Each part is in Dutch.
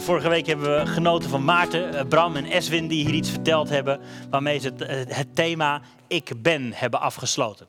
Vorige week hebben we genoten van Maarten, eh, Bram en Eswin die hier iets verteld hebben. Waarmee ze het, eh, het thema Ik ben hebben afgesloten.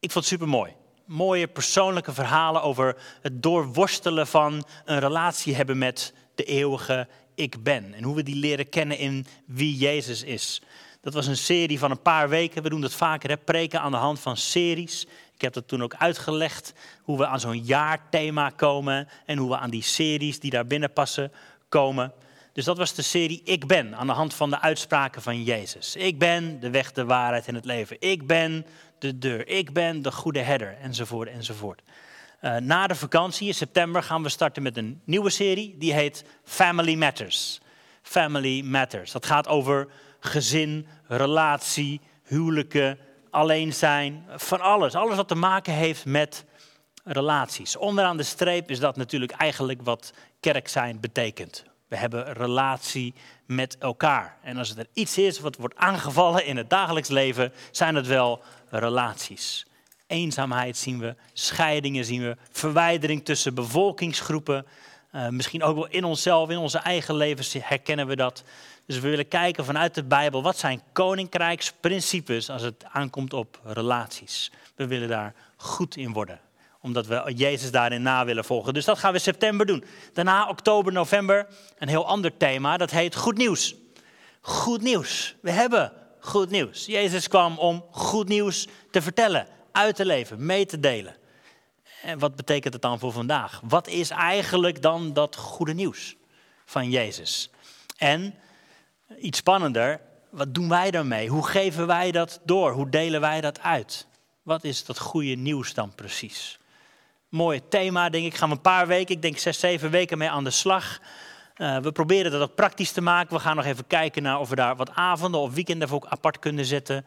Ik vond het super mooi. Mooie persoonlijke verhalen over het doorworstelen van een relatie hebben met de eeuwige Ik ben. En hoe we die leren kennen in wie Jezus is. Dat was een serie van een paar weken. We doen dat vaker, hè? preken aan de hand van series. Ik heb dat toen ook uitgelegd, hoe we aan zo'n jaarthema komen en hoe we aan die series die daar binnen passen komen. Dus dat was de serie Ik ben, aan de hand van de uitspraken van Jezus. Ik ben de weg, de waarheid en het leven. Ik ben de deur. Ik ben de goede herder, enzovoort, enzovoort. Uh, na de vakantie in september gaan we starten met een nieuwe serie. Die heet Family Matters. Family Matters. Dat gaat over gezin, relatie, huwelijken, alleen zijn, van alles. Alles wat te maken heeft met relaties. Onderaan de streep is dat natuurlijk eigenlijk wat kerk zijn betekent. We hebben relatie met elkaar. En als er iets is wat wordt aangevallen in het dagelijks leven, zijn het wel relaties. Eenzaamheid zien we, scheidingen zien we, verwijdering tussen bevolkingsgroepen. Uh, misschien ook wel in onszelf, in onze eigen levens herkennen we dat. Dus we willen kijken vanuit de Bijbel, wat zijn koninkrijksprincipes als het aankomt op relaties. We willen daar goed in worden, omdat we Jezus daarin na willen volgen. Dus dat gaan we september doen. Daarna oktober, november, een heel ander thema, dat heet goed nieuws. Goed nieuws. We hebben goed nieuws. Jezus kwam om goed nieuws te vertellen, uit te leven, mee te delen. En wat betekent het dan voor vandaag? Wat is eigenlijk dan dat goede nieuws van Jezus? En iets spannender, wat doen wij daarmee? Hoe geven wij dat door? Hoe delen wij dat uit? Wat is dat goede nieuws dan precies? Mooi thema, denk ik. Gaan we een paar weken, ik denk zes, zeven weken mee aan de slag. Uh, we proberen dat ook praktisch te maken. We gaan nog even kijken naar of we daar wat avonden of weekenden voor ook apart kunnen zetten.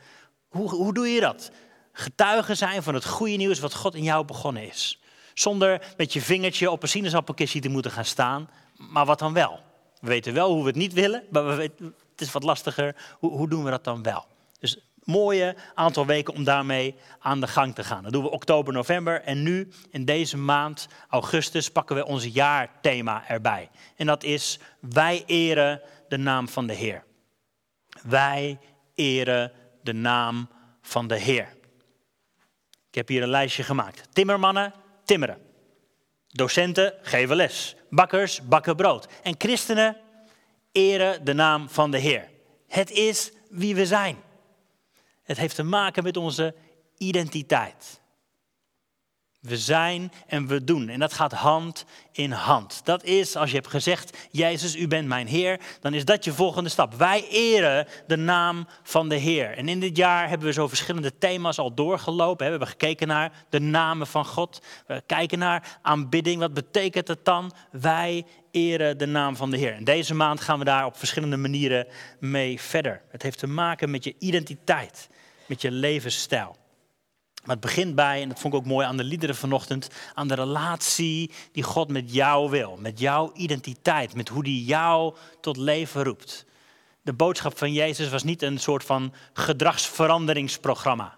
Hoe, hoe doe je dat? Getuigen zijn van het goede nieuws wat God in jou begonnen is. Zonder met je vingertje op een sinaasappelkistje te moeten gaan staan. Maar wat dan wel? We weten wel hoe we het niet willen, maar we weten, het is wat lastiger. Hoe, hoe doen we dat dan wel? Dus mooie aantal weken om daarmee aan de gang te gaan. Dat doen we oktober, november. En nu, in deze maand, augustus, pakken we ons jaarthema erbij. En dat is, wij eren de naam van de Heer. Wij eren de naam van de Heer. Ik heb hier een lijstje gemaakt. Timmermannen, timmeren. Docenten geven les. Bakkers bakken brood. En christenen eren de naam van de Heer. Het is wie we zijn. Het heeft te maken met onze identiteit. We zijn en we doen. En dat gaat hand in hand. Dat is, als je hebt gezegd, Jezus, u bent mijn Heer, dan is dat je volgende stap. Wij eren de naam van de Heer. En in dit jaar hebben we zo verschillende thema's al doorgelopen. We hebben gekeken naar de namen van God. We kijken naar aanbidding. Wat betekent het dan? Wij eren de naam van de Heer. En deze maand gaan we daar op verschillende manieren mee verder. Het heeft te maken met je identiteit, met je levensstijl. Maar het begint bij, en dat vond ik ook mooi aan de liederen vanochtend, aan de relatie die God met jou wil. Met jouw identiteit, met hoe die jou tot leven roept. De boodschap van Jezus was niet een soort van gedragsveranderingsprogramma.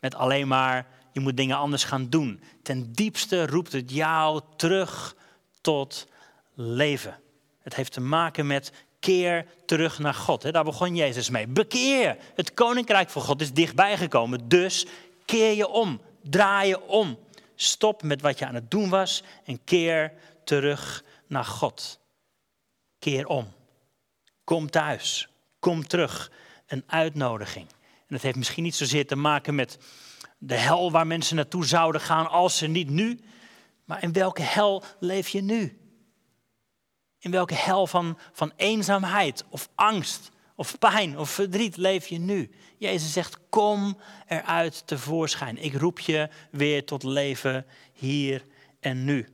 Met alleen maar, je moet dingen anders gaan doen. Ten diepste roept het jou terug tot leven. Het heeft te maken met keer terug naar God. Daar begon Jezus mee. Bekeer. Het koninkrijk van God is dichtbij gekomen. Dus keer je om, draai je om. Stop met wat je aan het doen was en keer terug naar God. Keer om. Kom thuis. Kom terug. Een uitnodiging. En dat heeft misschien niet zozeer te maken met de hel waar mensen naartoe zouden gaan als ze niet nu. Maar in welke hel leef je nu? In welke hel van, van eenzaamheid of angst of pijn of verdriet leef je nu? Jezus zegt, kom eruit tevoorschijn. Ik roep je weer tot leven hier en nu.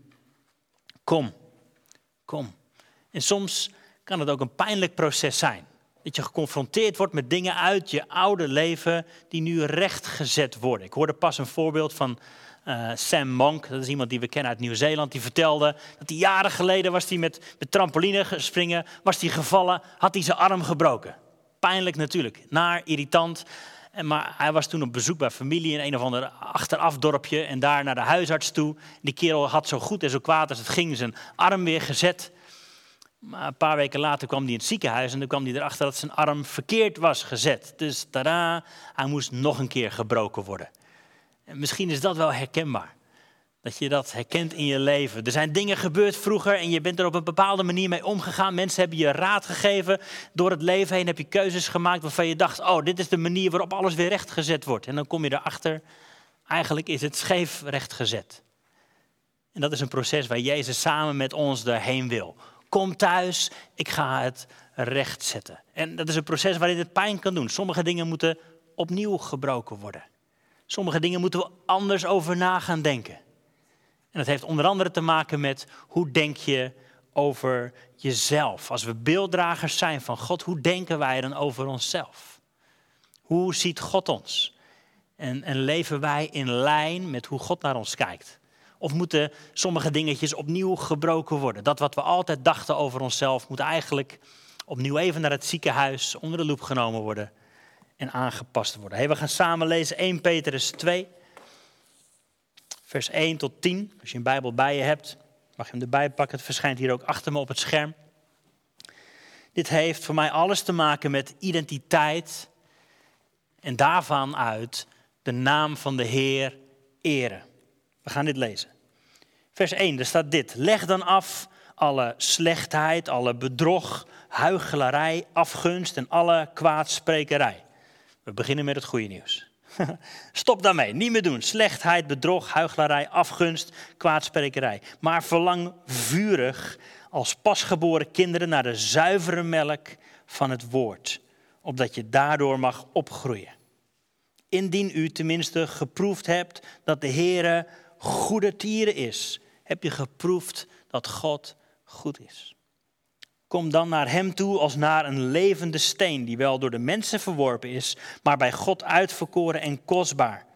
Kom, kom. En soms kan het ook een pijnlijk proces zijn. Dat je geconfronteerd wordt met dingen uit je oude leven die nu rechtgezet worden. Ik hoorde pas een voorbeeld van uh, Sam Monk, dat is iemand die we kennen uit Nieuw-Zeeland, die vertelde dat hij jaren geleden was hij met, trampoline springen, was hij gevallen, had hij zijn arm gebroken. Pijnlijk natuurlijk, naar, irritant. Maar hij was toen op bezoek bij familie in een of ander achterafdorpje en daar naar de huisarts toe. Die kerel had zo goed en zo kwaad als het ging zijn arm weer gezet. Maar een paar weken later kwam hij in het ziekenhuis en dan kwam hij erachter dat zijn arm verkeerd was gezet. Dus tada, hij moest nog een keer gebroken worden. En misschien is dat wel herkenbaar. Dat je dat herkent in je leven. Er zijn dingen gebeurd vroeger en je bent er op een bepaalde manier mee omgegaan. Mensen hebben je raad gegeven. Door het leven heen heb je keuzes gemaakt waarvan je dacht: oh, dit is de manier waarop alles weer rechtgezet wordt. En dan kom je erachter, eigenlijk is het scheef rechtgezet. En dat is een proces waar Jezus samen met ons daarheen wil. Kom thuis, ik ga het recht zetten. En dat is een proces waarin het pijn kan doen. Sommige dingen moeten opnieuw gebroken worden. Sommige dingen moeten we anders over na gaan denken. En dat heeft onder andere te maken met hoe denk je over jezelf. Als we beelddragers zijn van God, hoe denken wij dan over onszelf? Hoe ziet God ons? En, en leven wij in lijn met hoe God naar ons kijkt? Of moeten sommige dingetjes opnieuw gebroken worden? Dat wat we altijd dachten over onszelf moet eigenlijk opnieuw even naar het ziekenhuis onder de loep genomen worden en aangepast worden. Hey, we gaan samen lezen 1 Petrus 2, vers 1 tot 10. Als je een Bijbel bij je hebt, mag je hem erbij pakken. Het verschijnt hier ook achter me op het scherm. Dit heeft voor mij alles te maken met identiteit en daarvan uit de naam van de Heer eren. We gaan dit lezen. Vers 1, er staat dit. Leg dan af alle slechtheid, alle bedrog, huichelarij, afgunst en alle kwaadsprekerij. We beginnen met het goede nieuws. Stop daarmee, niet meer doen. Slechtheid, bedrog, huichelarij, afgunst, kwaadsprekerij. Maar verlang vurig als pasgeboren kinderen naar de zuivere melk van het woord, opdat je daardoor mag opgroeien. Indien u tenminste geproefd hebt dat de Heere goede tieren is, heb je geproefd dat God goed is. Kom dan naar Hem toe als naar een levende steen, die wel door de mensen verworpen is, maar bij God uitverkoren en kostbaar.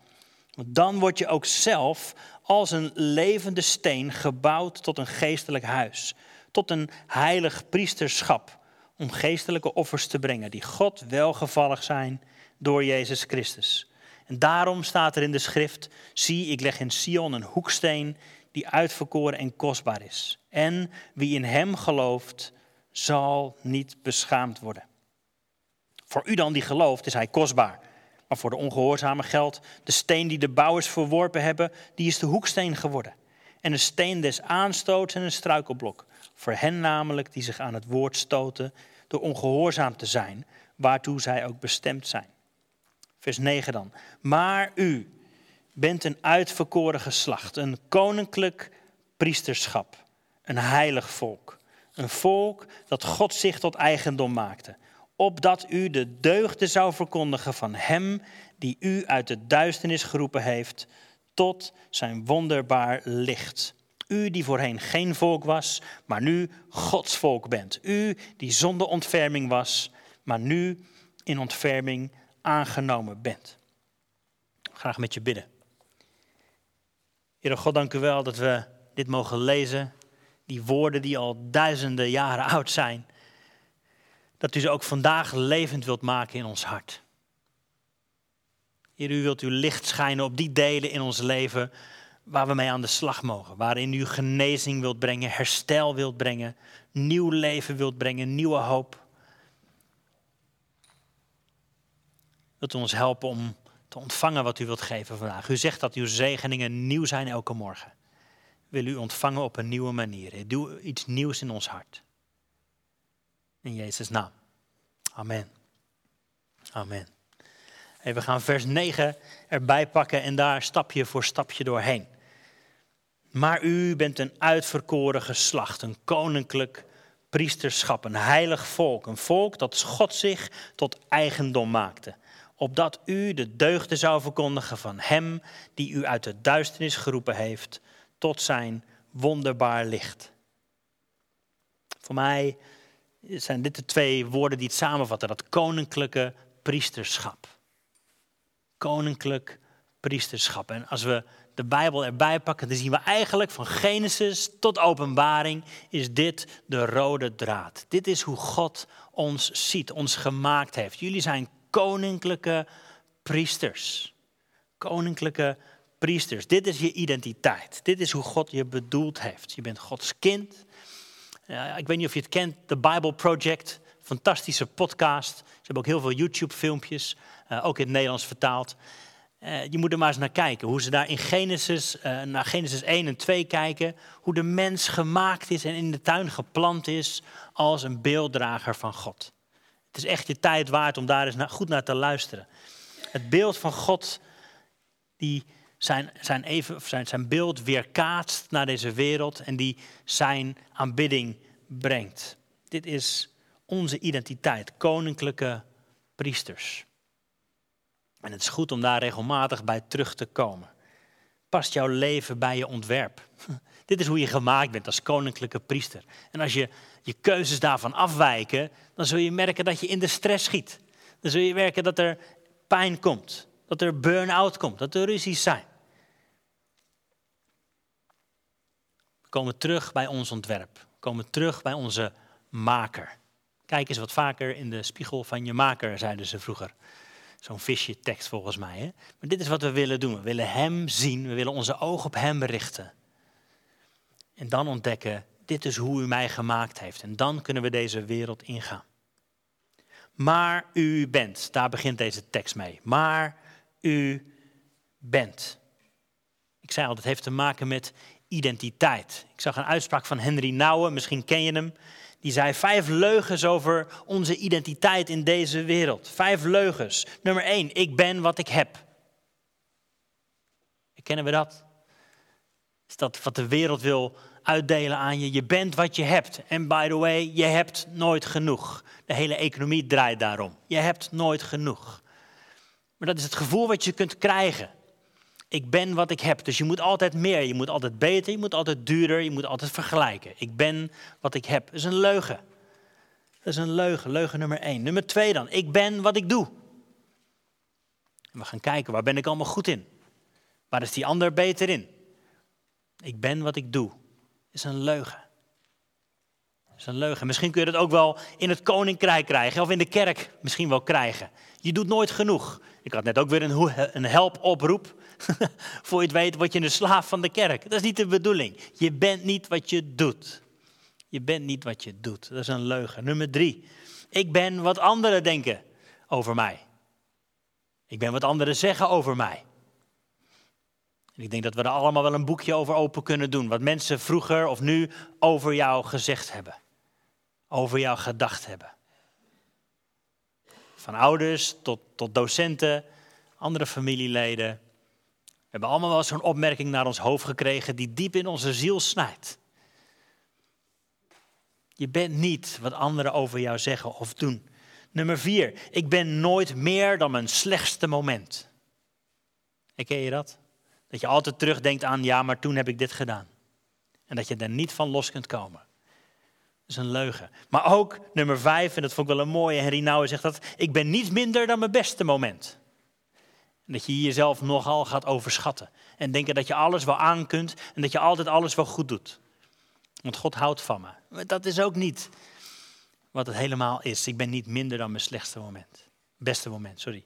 Want dan word je ook zelf als een levende steen gebouwd tot een geestelijk huis, tot een heilig priesterschap, om geestelijke offers te brengen die God welgevallig zijn door Jezus Christus. En daarom staat er in de schrift: Zie, ik leg in Sion een hoeksteen die uitverkoren en kostbaar is. En wie in hem gelooft, zal niet beschaamd worden. Voor u dan die gelooft, is hij kostbaar. Maar voor de ongehoorzame geldt, de steen die de bouwers verworpen hebben, die is de hoeksteen geworden. En een steen des aanstoots en een struikelblok. Voor hen namelijk die zich aan het woord stoten door ongehoorzaam te zijn, waartoe zij ook bestemd zijn. Vers 9 dan. Maar u bent een uitverkoren geslacht, een koninklijk priesterschap, een heilig volk. Een volk dat God zich tot eigendom maakte, opdat u de deugden zou verkondigen van Hem die u uit de duisternis geroepen heeft tot zijn wonderbaar licht. U die voorheen geen volk was, maar nu Gods volk bent. U die zonder ontferming was, maar nu in ontferming aangenomen bent. Graag met je bidden. Heere God, dank u wel dat we dit mogen lezen. Die woorden die al duizenden jaren oud zijn. Dat u ze ook vandaag levend wilt maken in ons hart. Heer, u wilt uw licht schijnen op die delen in ons leven waar we mee aan de slag mogen. Waarin u genezing wilt brengen, herstel wilt brengen, nieuw leven wilt brengen, nieuwe hoop. Wilt u ons helpen om te ontvangen wat u wilt geven vandaag. U zegt dat uw zegeningen nieuw zijn elke morgen. Wil u ontvangen op een nieuwe manier. Doe iets nieuws in ons hart. In Jezus' naam. Amen. Amen. we gaan vers 9 erbij pakken en daar stapje voor stapje doorheen. Maar u bent een uitverkoren geslacht, een koninklijk priesterschap, een heilig volk. Een volk dat God zich tot eigendom maakte opdat u de deugden zou verkondigen van Hem die u uit de duisternis geroepen heeft tot zijn wonderbaar licht. Voor mij zijn dit de twee woorden die het samenvatten, dat koninklijke priesterschap. Koninklijk priesterschap. En als we de Bijbel erbij pakken, dan zien we eigenlijk van Genesis tot Openbaring is dit de rode draad. Dit is hoe God ons ziet, ons gemaakt heeft. Jullie zijn koninklijke priesters. Koninklijke priesters. Dit is je identiteit. Dit is hoe God je bedoeld heeft. Je bent Gods kind. ik weet niet of je het kent, The Bible Project. Fantastische podcast. Ze hebben ook heel veel YouTube-filmpjes, uh, ook in het Nederlands vertaald. Uh, je moet er maar eens naar kijken. Hoe ze daar in Genesis, uh, naar Genesis 1 en 2 kijken. Hoe de mens gemaakt is en in de tuin geplant is als een beelddrager van God. Het is echt je tijd waard om daar eens goed naar te luisteren. Het beeld van God, die zijn, zijn, even, zijn, zijn beeld weerkaatst naar deze wereld en die zijn aanbidding brengt. Dit is onze identiteit, koninklijke priesters. En het is goed om daar regelmatig bij terug te komen. Past jouw leven bij je ontwerp? Dit is hoe je gemaakt bent als koninklijke priester. En als je je keuzes daarvan afwijken, dan zul je merken dat je in de stress schiet. Dan zul je merken dat er pijn komt, dat er burn-out komt, dat er ruzies zijn. Komen terug bij ons ontwerp. We komen terug bij onze maker. Kijk eens wat vaker in de spiegel van je maker, zeiden ze vroeger. Zo'n visje tekst volgens mij. Hè? Maar dit is wat we willen doen. We willen Hem zien. We willen onze ogen op Hem richten. En dan ontdekken, dit is hoe u mij gemaakt heeft. En dan kunnen we deze wereld ingaan. Maar u bent, daar begint deze tekst mee. Maar u bent. Ik zei al, het heeft te maken met identiteit. Ik zag een uitspraak van Henry Nouwen, misschien ken je hem. Die zei vijf leugens over onze identiteit in deze wereld. Vijf leugens. Nummer één, ik ben wat ik heb. Kennen we dat? Is dat wat de wereld wil uitdelen aan je? Je bent wat je hebt. En by the way, je hebt nooit genoeg. De hele economie draait daarom. Je hebt nooit genoeg. Maar dat is het gevoel wat je kunt krijgen. Ik ben wat ik heb. Dus je moet altijd meer. Je moet altijd beter. Je moet altijd duurder. Je moet altijd vergelijken. Ik ben wat ik heb. Dat is een leugen. Dat is een leugen. Leugen nummer één. Nummer twee dan. Ik ben wat ik doe. En we gaan kijken. Waar ben ik allemaal goed in? Waar is die ander beter in? Ik ben wat ik doe. Dat is een leugen. Dat is een leugen. Misschien kun je dat ook wel in het koninkrijk krijgen. Of in de kerk misschien wel krijgen. Je doet nooit genoeg. Ik had net ook weer een, helpoproep. Voor je het weet word je een slaaf van de kerk. Dat is niet de bedoeling. Je bent niet wat je doet. Je bent niet wat je doet. Dat is een leugen. Nummer drie. Ik ben wat anderen denken over mij. Ik ben wat anderen zeggen over mij. En ik denk dat we er allemaal wel een boekje over open kunnen doen. Wat mensen vroeger of nu over jou gezegd hebben. Over jou gedacht hebben. Van ouders tot, tot docenten, andere familieleden. We hebben allemaal wel zo'n opmerking naar ons hoofd gekregen die diep in onze ziel snijdt. Je bent niet wat anderen over jou zeggen of doen. Nummer vier, ik ben nooit meer dan mijn slechtste moment. Herken je dat? Dat je altijd terugdenkt aan, ja, maar toen heb ik dit gedaan. En dat je er niet van los kunt komen. Is een leugen. Maar ook nummer vijf, en dat vond ik wel een mooie, Henry Nouwen zegt dat, ik ben niet minder dan mijn beste moment. En dat je jezelf nogal gaat overschatten. En denken dat je alles wel aan kunt en dat je altijd alles wel goed doet. Want God houdt van me. Maar dat is ook niet wat het helemaal is. Ik ben niet minder dan mijn slechtste moment. Beste moment, sorry.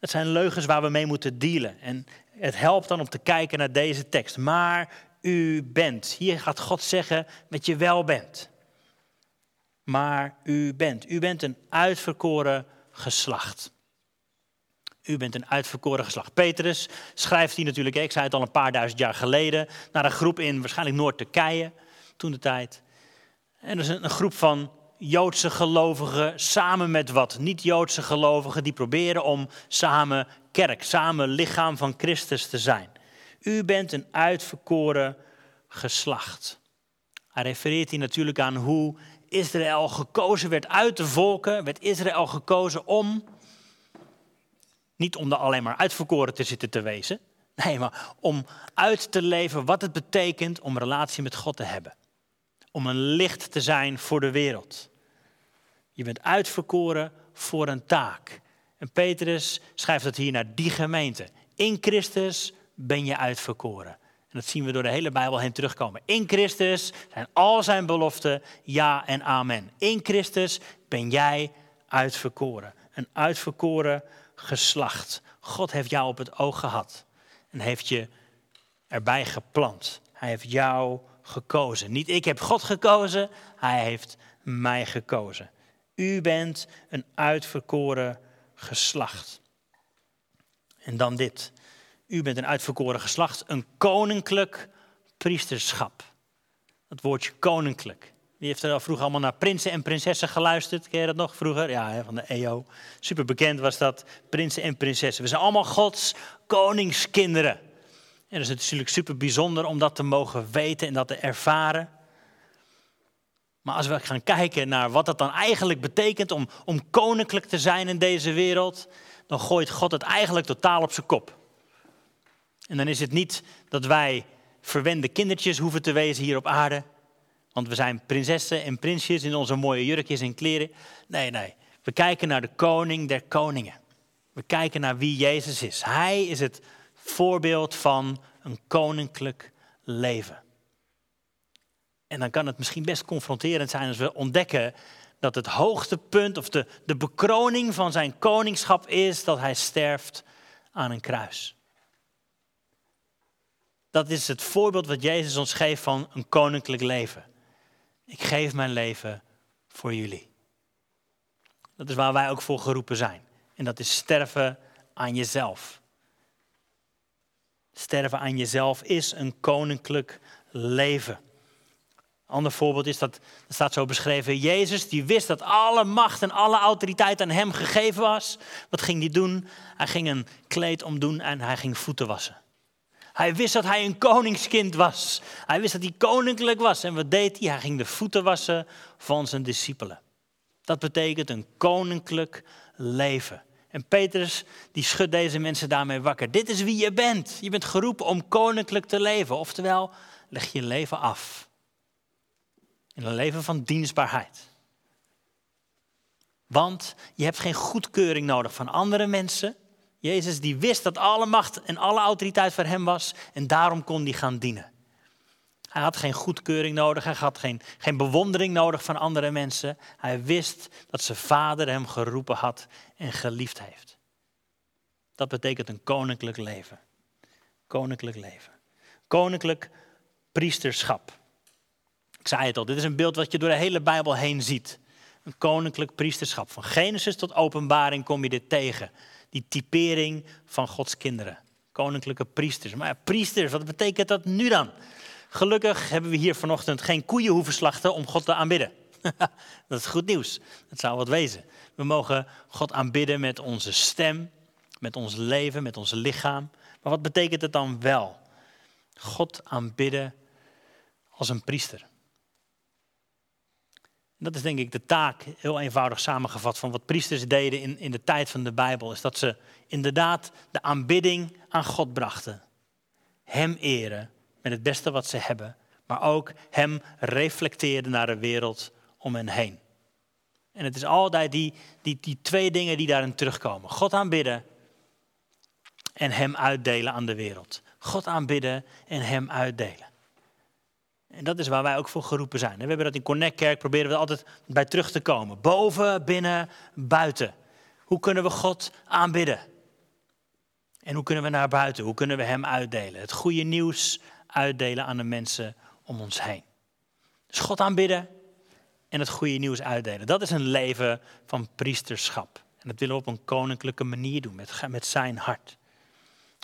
Dat zijn leugens waar we mee moeten dealen. En het helpt dan om te kijken naar deze tekst. Maar u bent. Hier gaat God zeggen dat je wel bent. Maar u bent. U bent een uitverkoren geslacht. U bent een uitverkoren geslacht. Petrus schrijft hier natuurlijk, ik zei het al een paar duizend jaar geleden, naar een groep in waarschijnlijk Noord-Turkije, toen de tijd. En dat is een groep van Joodse gelovigen samen met wat niet-Joodse gelovigen die proberen om samen kerk, samen lichaam van Christus te zijn. U bent een uitverkoren geslacht. Hij refereert hier natuurlijk aan hoe Israël gekozen werd uit de volken, werd Israël gekozen om, niet om er alleen maar uitverkoren te zitten te wezen, nee, maar om uit te leven wat het betekent om relatie met God te hebben. Om een licht te zijn voor de wereld. Je bent uitverkoren voor een taak. En Petrus schrijft het hier naar die gemeente. In Christus ben je uitverkoren. En dat zien we door de hele Bijbel heen terugkomen. In Christus zijn al zijn beloften ja en amen. In Christus ben jij uitverkoren. Een uitverkoren geslacht. God heeft jou op het oog gehad en heeft je erbij geplant. Hij heeft jou gekozen. Niet ik heb God gekozen, Hij heeft mij gekozen. U bent een uitverkoren geslacht. En dan dit. U bent een uitverkoren geslacht, een koninklijk priesterschap. Het woordje koninklijk. Wie heeft er al vroeger allemaal naar prinsen en prinsessen geluisterd? Ken je dat nog vroeger? Ja, van de EO. Super bekend was dat, prinsen en prinsessen. We zijn allemaal Gods koningskinderen. En dat is natuurlijk super bijzonder om dat te mogen weten en dat te ervaren. Maar als we gaan kijken naar wat dat dan eigenlijk betekent om, om koninklijk te zijn in deze wereld, dan gooit God het eigenlijk totaal op zijn kop. En dan is het niet dat wij verwende kindertjes hoeven te wezen hier op aarde. Want we zijn prinsessen en prinsjes in onze mooie jurkjes en kleren. Nee, nee. We kijken naar de koning der koningen. We kijken naar wie Jezus is. Hij is het voorbeeld van een koninklijk leven. En dan kan het misschien best confronterend zijn als we ontdekken dat het hoogtepunt of de, de bekroning van zijn koningschap is dat hij sterft aan een kruis. Dat is het voorbeeld wat Jezus ons geeft van een koninklijk leven. Ik geef mijn leven voor jullie. Dat is waar wij ook voor geroepen zijn. En dat is sterven aan jezelf. Sterven aan jezelf is een koninklijk leven. Een ander voorbeeld is dat, er staat zo beschreven, Jezus die wist dat alle macht en alle autoriteit aan hem gegeven was. Wat ging hij doen? Hij ging een kleed omdoen en hij ging voeten wassen. Hij wist dat hij een koningskind was. Hij wist dat hij koninklijk was. En wat deed hij? Hij ging de voeten wassen van zijn discipelen. Dat betekent een koninklijk leven. En Petrus die schudt deze mensen daarmee wakker. Dit is wie je bent. Je bent geroepen om koninklijk te leven. Oftewel, leg je leven af. In een leven van dienstbaarheid. Want je hebt geen goedkeuring nodig van andere mensen. Jezus die wist dat alle macht en alle autoriteit voor hem was en daarom kon hij gaan dienen. Hij had geen goedkeuring nodig, hij had geen, geen bewondering nodig van andere mensen. Hij wist dat zijn vader hem geroepen had en geliefd heeft. Dat betekent een koninklijk leven. Koninklijk leven. Koninklijk priesterschap. Ik zei het al, dit is een beeld wat je door de hele Bijbel heen ziet. Een koninklijk priesterschap. Van Genesis tot Openbaring kom je dit tegen die typering van Gods kinderen. Koninklijke priesters. Maar ja, priesters, wat betekent dat nu dan? Gelukkig hebben we hier vanochtend geen koeien hoeven slachten om God te aanbidden. dat is goed nieuws. Dat zou wat wezen. We mogen God aanbidden met onze stem, met ons leven, met ons lichaam. Maar wat betekent het dan wel? God aanbidden als een priester dat is denk ik de taak, heel eenvoudig samengevat, van wat priesters deden in, in de tijd van de Bijbel. Is dat ze inderdaad de aanbidding aan God brachten. Hem eren met het beste wat ze hebben. Maar ook hem reflecteerden naar de wereld om hen heen. En het is altijd die, die, die twee dingen die daarin terugkomen. God aanbidden en hem uitdelen aan de wereld. God aanbidden en hem uitdelen. En dat is waar wij ook voor geroepen zijn. We hebben dat in Connect Kerk, proberen we altijd bij terug te komen. Boven, binnen, buiten. Hoe kunnen we God aanbidden? En hoe kunnen we naar buiten? Hoe kunnen we Hem uitdelen? Het goede nieuws uitdelen aan de mensen om ons heen. Dus God aanbidden en het goede nieuws uitdelen. Dat is een leven van priesterschap. En dat willen we op een koninklijke manier doen, met, met zijn hart.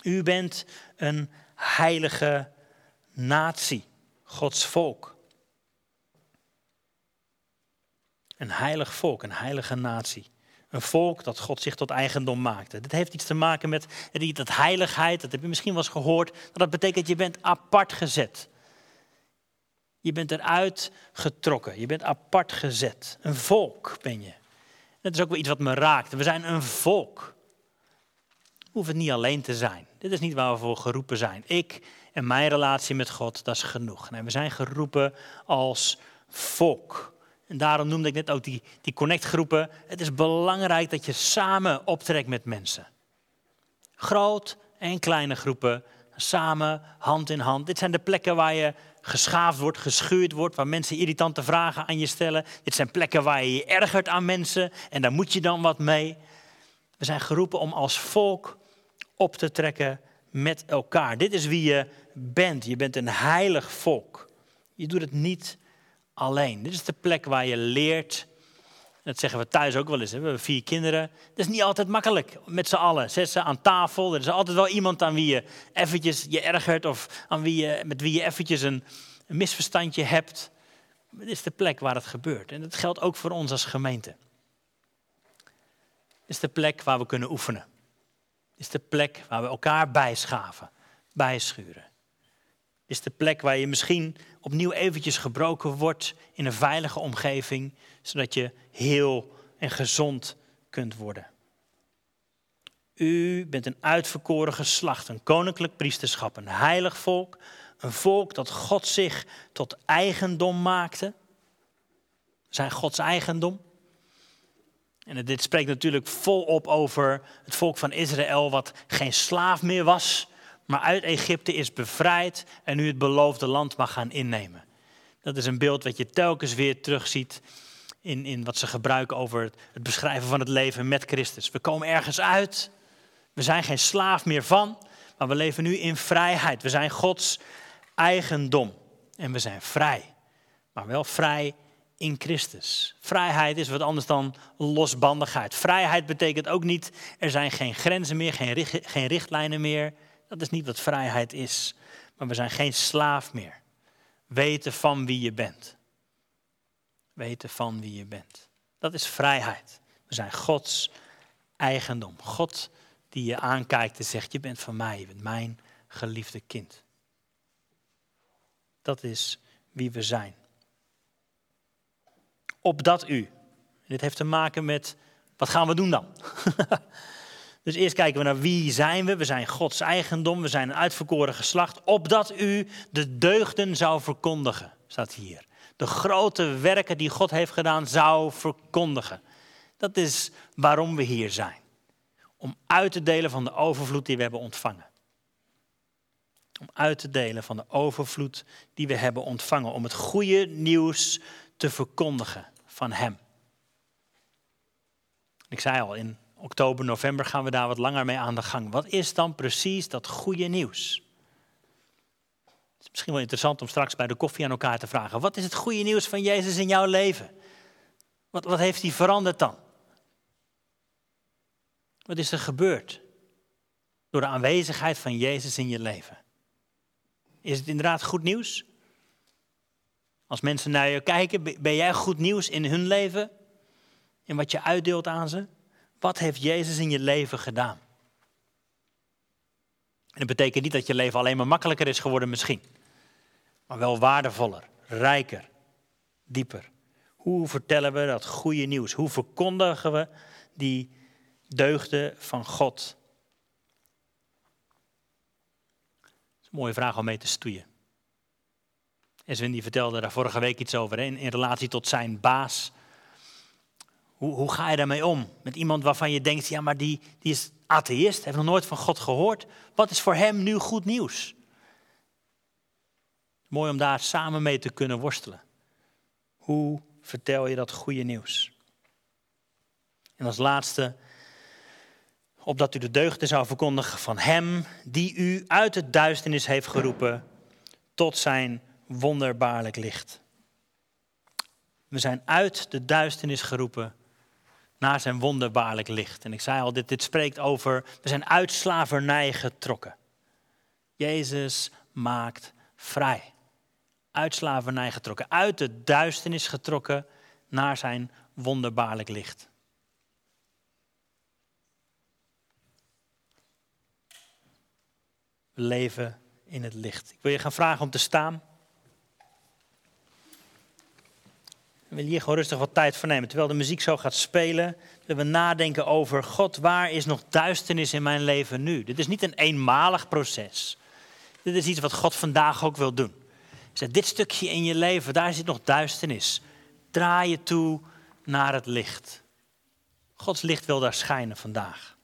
U bent een heilige natie. Gods volk. Een heilig volk, een heilige natie. Een volk dat God zich tot eigendom maakte. Dit heeft iets te maken met dat heiligheid, dat heb je misschien wel eens gehoord. Dat betekent je bent apart gezet. Je bent eruit getrokken. Je bent apart gezet. Een volk ben je. Dat is ook wel iets wat me raakt. We zijn een volk. We hoeven het niet alleen te zijn. Dit is niet waar we voor geroepen zijn. Ik en mijn relatie met God, dat is genoeg. Nee, we zijn geroepen als volk. En daarom noemde ik net ook die, die connectgroepen. Het is belangrijk dat je samen optrekt met mensen. Groot en kleine groepen, samen, hand in hand. Dit zijn de plekken waar je geschaafd wordt, geschuurd wordt, waar mensen irritante vragen aan je stellen. Dit zijn plekken waar je je ergert aan mensen en daar moet je dan wat mee. We zijn geroepen om als volk op te trekken met elkaar. Dit is wie je bent. Je bent een heilig volk. Je doet het niet alleen. Dit is de plek waar je leert. Dat zeggen we thuis ook wel eens. Hè? We hebben vier kinderen. Het is niet altijd makkelijk met z'n allen. Zet ze aan tafel. Er is altijd wel iemand aan wie je eventjes je ergert. Of aan wie je, met wie je eventjes een, een misverstandje hebt. Dit is de plek waar het gebeurt. En dat geldt ook voor ons als gemeente. Dit is de plek waar we kunnen oefenen. Is de plek waar we elkaar bijschaven, bijschuren. Is de plek waar je misschien opnieuw eventjes gebroken wordt in een veilige omgeving, zodat je heel en gezond kunt worden. U bent een uitverkoren geslacht, een koninklijk priesterschap, een heilig volk, een volk dat God zich tot eigendom maakte. Zijn Gods eigendom. En dit spreekt natuurlijk volop over het volk van Israël, wat geen slaaf meer was, maar uit Egypte is bevrijd en nu het beloofde land mag gaan innemen. Dat is een beeld wat je telkens weer terugziet in, in wat ze gebruiken over het, beschrijven van het leven met Christus. We komen ergens uit, we zijn geen slaaf meer van, maar we leven nu in vrijheid. We zijn Gods eigendom en we zijn vrij, maar wel vrij in Christus. Vrijheid is wat anders dan losbandigheid. Vrijheid betekent ook niet er zijn geen grenzen meer, geen, geen richtlijnen meer. Dat is niet wat vrijheid is. Maar we zijn geen slaaf meer. Weten van wie je bent. Weten van wie je bent. Dat is vrijheid. We zijn Gods eigendom. God die je aankijkt en zegt: Je bent van mij, je bent mijn geliefde kind. Dat is wie we zijn. Opdat u. Dit heeft te maken met wat gaan we doen dan? Dus eerst kijken we naar wie zijn we. We zijn Gods eigendom, we zijn een uitverkoren geslacht. Opdat u de deugden zou verkondigen, staat hier. De grote werken die God heeft gedaan zou verkondigen. Dat is waarom we hier zijn. Om uit te delen van de overvloed die we hebben ontvangen. Om uit te delen van de overvloed die we hebben ontvangen. Om het goede nieuws te verkondigen van Hem. Ik zei al, in oktober, november gaan we daar wat langer mee aan de gang. Wat is dan precies dat goede nieuws? Het is misschien wel interessant om straks bij de koffie aan elkaar te vragen. Wat is het goede nieuws van Jezus in jouw leven? Wat, wat heeft hij veranderd dan? Wat is er gebeurd door de aanwezigheid van Jezus in je leven? Is het inderdaad goed nieuws? Als mensen naar je kijken, ben jij goed nieuws in hun leven? In wat je uitdeelt aan ze? Wat heeft Jezus in je leven gedaan? En dat betekent niet dat je leven alleen maar makkelijker is geworden misschien. Maar wel waardevoller, rijker, dieper. Hoe vertellen we dat goede nieuws? Hoe verkondigen we die deugden van God? Dat is een mooie vraag om mee te stoeien. Eswin die vertelde daar vorige week iets over in, in relatie tot zijn baas. Hoe, hoe ga je daarmee om? Met iemand waarvan je denkt, ja maar die, die is atheïst, heeft nog nooit van God gehoord. Wat is voor hem nu goed nieuws? Mooi om daar samen mee te kunnen worstelen. Hoe vertel je dat goede nieuws? En als laatste, opdat u de deugden zou verkondigen van Hem die u uit het duisternis heeft geroepen tot zijn wonderbaarlijk licht. We zijn uit de duisternis geroepen naar zijn wonderbaarlijk licht. En ik zei al, dit, dit spreekt over, we zijn uit slavernij getrokken. Jezus maakt vrij. Uit slavernij getrokken, uit de duisternis getrokken naar zijn wonderbaarlijk licht. We leven in het licht. Ik wil je gaan vragen om te staan. Willen hier gewoon rustig wat tijd voor nemen. Terwijl de muziek zo gaat spelen, willen we nadenken over God, waar is nog duisternis in mijn leven nu? Dit is niet een eenmalig proces. Dit is iets wat God vandaag ook wil doen. Zeg, dit stukje in je leven, daar zit nog duisternis. Draai je toe naar het licht. Gods licht wil daar schijnen vandaag.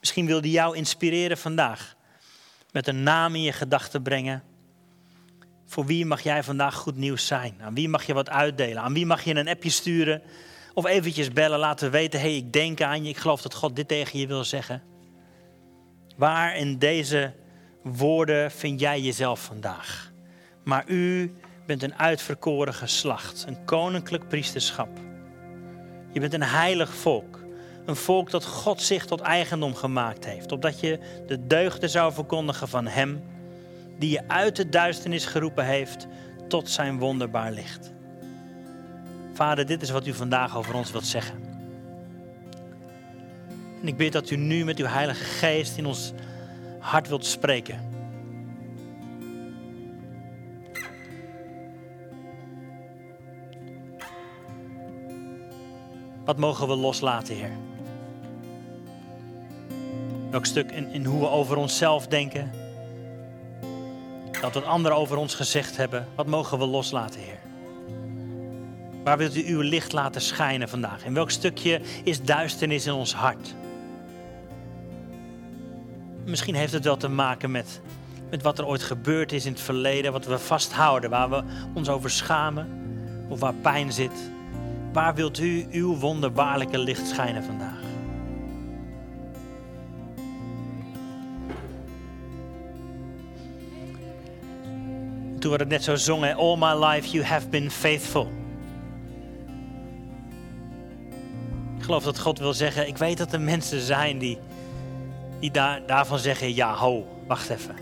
Misschien wil hij jou inspireren vandaag. Met een naam in je gedachten brengen voor wie mag jij vandaag goed nieuws zijn? Aan wie mag je wat uitdelen? Aan wie mag je een appje sturen? Of eventjes bellen, laten weten, hé, hey, ik denk aan je. Ik geloof dat God dit tegen je wil zeggen. Waar in deze woorden vind jij jezelf vandaag? Maar u bent een uitverkoren geslacht, een koninklijk priesterschap. Je bent een heilig volk. Een volk dat God zich tot eigendom gemaakt heeft. Opdat je de deugden zou verkondigen van Hem, die je uit de duisternis geroepen heeft tot zijn wonderbaar licht. Vader, dit is wat u vandaag over ons wilt zeggen. En ik bid dat u nu met uw Heilige Geest in ons hart wilt spreken. Wat mogen we loslaten, Heer? Welk stuk in, in hoe we over onszelf denken? Dat wat anderen over ons gezegd hebben, wat mogen we loslaten, Heer? Waar wilt u uw licht laten schijnen vandaag? In welk stukje is duisternis in ons hart? Misschien heeft het wel te maken met, met wat er ooit gebeurd is in het verleden, wat we vasthouden, waar we ons over schamen of waar pijn zit. Waar wilt u uw wonderbaarlijke licht schijnen vandaag? Toen we het net zo zongen, All my life you have been faithful. Ik geloof dat God wil zeggen, ik weet dat er mensen zijn die, die daar, daarvan zeggen, ja ho, wacht even.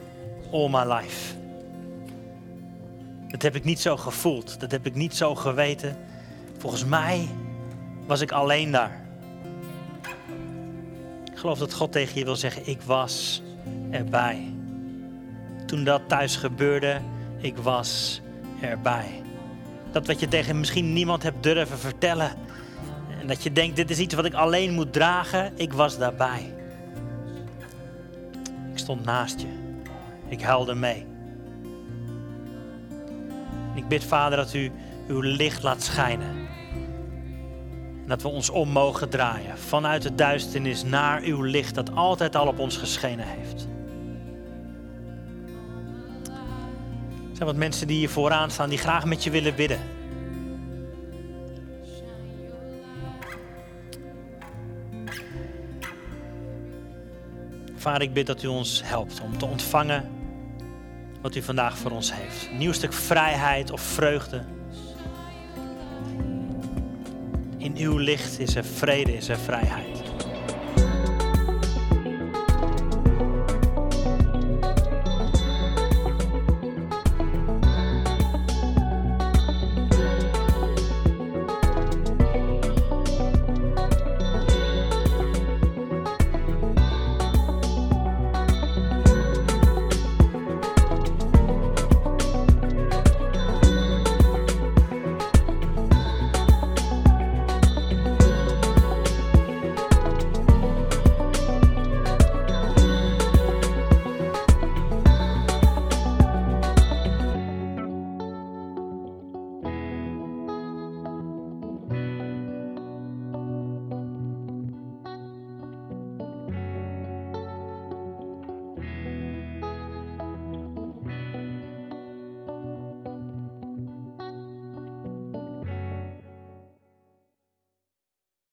All my life. Dat heb ik niet zo gevoeld, dat heb ik niet zo geweten. Volgens mij was ik alleen daar. Ik geloof dat God tegen je wil zeggen, ik was erbij. Toen dat thuis gebeurde, ik was erbij. Dat wat je tegen misschien niemand hebt durven vertellen. En dat je denkt, dit is iets wat ik alleen moet dragen, ik was daarbij. Ik stond naast je. Ik huilde mee. Ik bid, Vader, dat u uw licht laat schijnen en dat we ons om mogen draaien vanuit de duisternis naar uw licht dat altijd al op ons geschenen heeft. Wat mensen die hier vooraan staan die graag met je willen bidden. Vader, ik bid dat u ons helpt om te ontvangen wat u vandaag voor ons heeft. Een nieuw stuk vrijheid of vreugde. In uw licht is er vrede, is er vrijheid.